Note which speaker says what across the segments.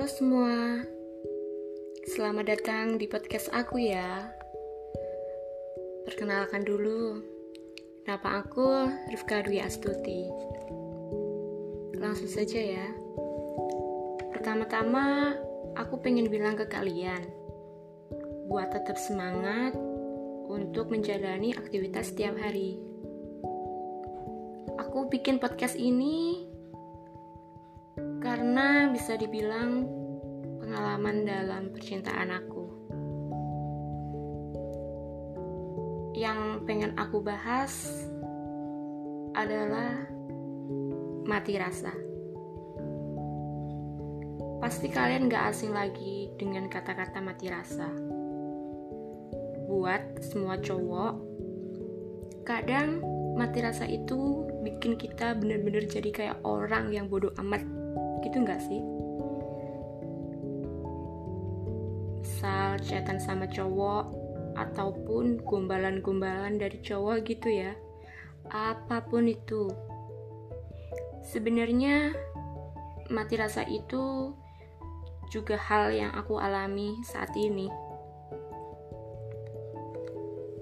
Speaker 1: Halo semua, selamat datang di podcast aku ya. Perkenalkan dulu, nama aku Rifka Dwi Astuti. Langsung saja ya. Pertama-tama, aku pengen bilang ke kalian, buat tetap semangat untuk menjalani aktivitas setiap hari. Aku bikin podcast ini bisa dibilang pengalaman dalam percintaan aku. Yang pengen aku bahas adalah mati rasa. Pasti kalian gak asing lagi dengan kata-kata mati rasa. Buat semua cowok, kadang mati rasa itu bikin kita bener-bener jadi kayak orang yang bodoh amat gitu nggak sih? Misal chatan sama cowok ataupun gombalan-gombalan dari cowok gitu ya. Apa pun itu. Sebenarnya mati rasa itu juga hal yang aku alami saat ini.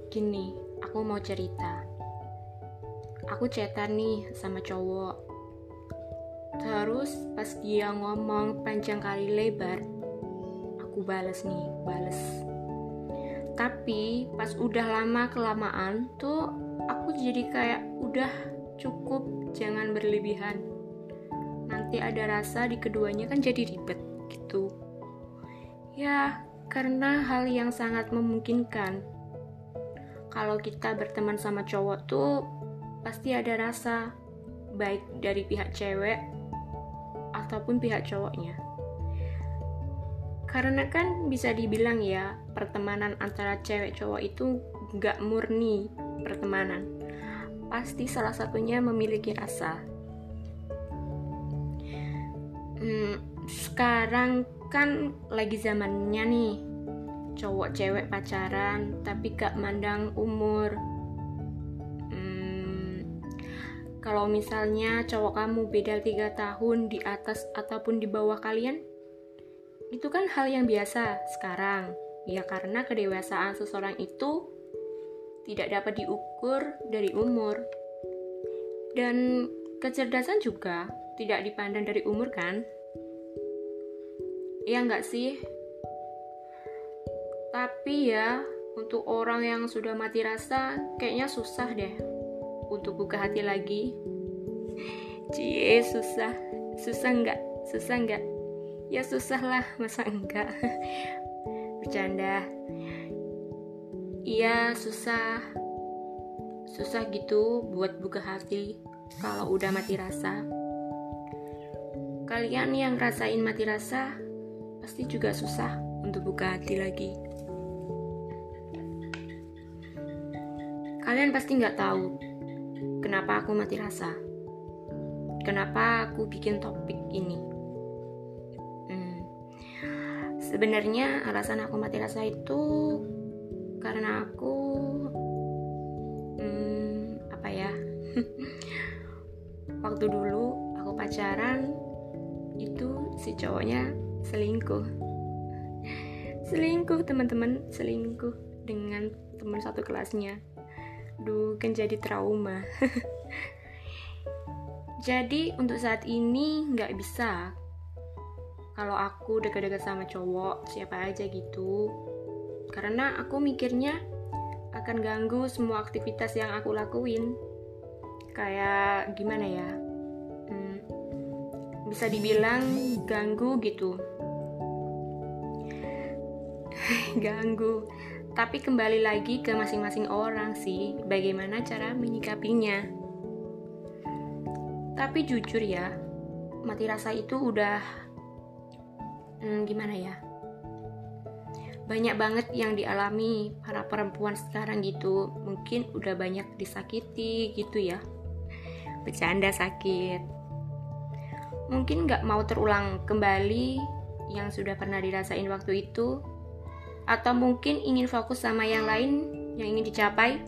Speaker 1: Gini aku mau cerita. Aku chatan nih sama cowok Terus pas dia ngomong panjang kali lebar, aku bales nih, bales. Tapi pas udah lama kelamaan tuh aku jadi kayak udah cukup jangan berlebihan. Nanti ada rasa di keduanya kan jadi ribet gitu. Ya, karena hal yang sangat memungkinkan. Kalau kita berteman sama cowok tuh pasti ada rasa baik dari pihak cewek ataupun pihak cowoknya. Karena kan bisa dibilang ya, pertemanan antara cewek cowok itu nggak murni pertemanan. Pasti salah satunya memiliki rasa. Hmm, sekarang kan lagi zamannya nih, cowok cewek pacaran tapi gak mandang umur, Kalau misalnya cowok kamu beda tiga tahun di atas ataupun di bawah kalian, itu kan hal yang biasa sekarang. Ya karena kedewasaan seseorang itu tidak dapat diukur dari umur. Dan kecerdasan juga tidak dipandang dari umur kan? Ya nggak sih? Tapi ya, untuk orang yang sudah mati rasa, kayaknya susah deh untuk buka hati lagi. Cie susah. Susah enggak susah enggak ya susah lah masa enggak bercanda. Iya susah. Susah gitu buat buka hati kalau udah mati rasa. Kalian yang rasain mati rasa pasti juga susah untuk buka hati lagi. Kalian pasti nggak tahu kenapa aku mati rasa. Kenapa aku bikin topik ini? Hmm. Sebenarnya alasan aku mati rasa itu karena aku hmm, apa ya? Waktu dulu aku pacaran itu si cowoknya selingkuh. Selingkuh teman-teman, selingkuh dengan teman satu kelasnya Duh, kan jadi trauma. jadi untuk saat ini nggak bisa. Kalau aku dekat-dekat sama cowok, siapa aja gitu. Karena aku mikirnya akan ganggu semua aktivitas yang aku lakuin. Kayak gimana ya? Hmm, bisa dibilang ganggu gitu. Ganggu tapi kembali lagi ke masing-masing orang sih, bagaimana cara menyikapinya. Tapi jujur ya, mati rasa itu udah hmm, gimana ya? Banyak banget yang dialami para perempuan sekarang gitu. Mungkin udah banyak disakiti gitu ya. Bercanda sakit. Mungkin nggak mau terulang kembali yang sudah pernah dirasain waktu itu atau mungkin ingin fokus sama yang lain yang ingin dicapai.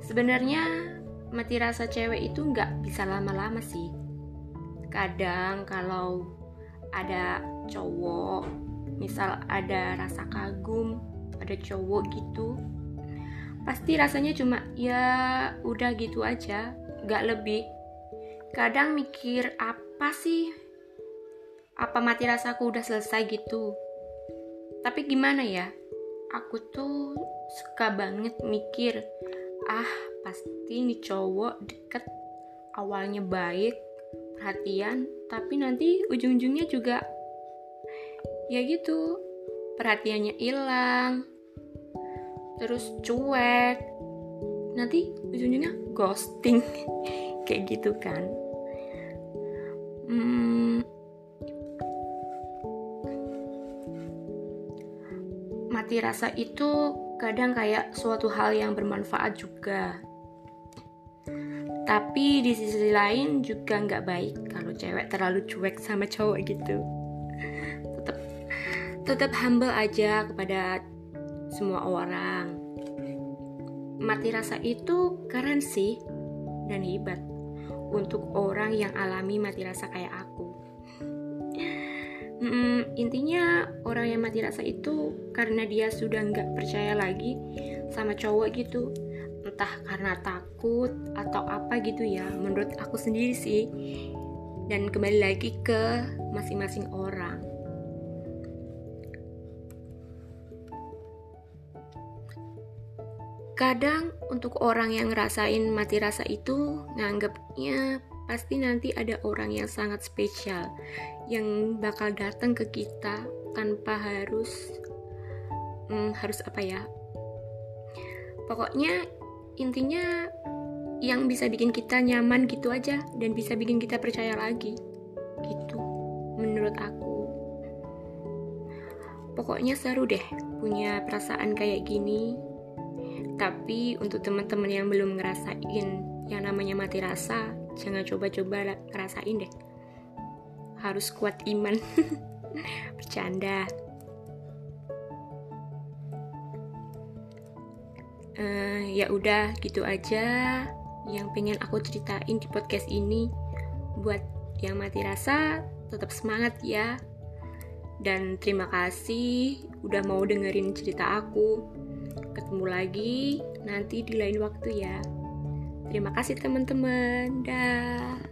Speaker 1: Sebenarnya mati rasa cewek itu nggak bisa lama-lama sih. Kadang kalau ada cowok misal ada rasa kagum pada cowok gitu pasti rasanya cuma ya udah gitu aja gak lebih kadang mikir apa sih apa mati rasaku udah selesai gitu tapi gimana ya? Aku tuh suka banget mikir ah pasti nih cowok deket awalnya baik perhatian tapi nanti ujung-ujungnya juga ya gitu perhatiannya hilang terus cuek nanti ujung-ujungnya ghosting. Kayak gitu kan mati rasa itu kadang kayak suatu hal yang bermanfaat juga. Tapi di sisi lain juga nggak baik kalau cewek terlalu cuek sama cowok gitu. Tetap tetap humble aja kepada semua orang. Mati rasa itu keren sih dan hebat untuk orang yang alami mati rasa kayak aku hmm, intinya orang yang mati rasa itu karena dia sudah nggak percaya lagi sama cowok gitu. Entah karena takut atau apa gitu ya menurut aku sendiri sih. Dan kembali lagi ke masing-masing orang. Kadang untuk orang yang ngerasain mati rasa itu nganggapnya pasti nanti ada orang yang sangat spesial yang bakal datang ke kita tanpa harus hmm, harus apa ya? Pokoknya intinya yang bisa bikin kita nyaman gitu aja dan bisa bikin kita percaya lagi gitu menurut aku. Pokoknya seru deh punya perasaan kayak gini. Tapi untuk teman-teman yang belum ngerasain yang namanya mati rasa jangan coba-coba ngerasain deh harus kuat iman. Bercanda. Uh, ya udah gitu aja yang pengen aku ceritain di podcast ini. Buat yang mati rasa tetap semangat ya. Dan terima kasih udah mau dengerin cerita aku. Ketemu lagi nanti di lain waktu ya. Terima kasih teman-teman. Dah.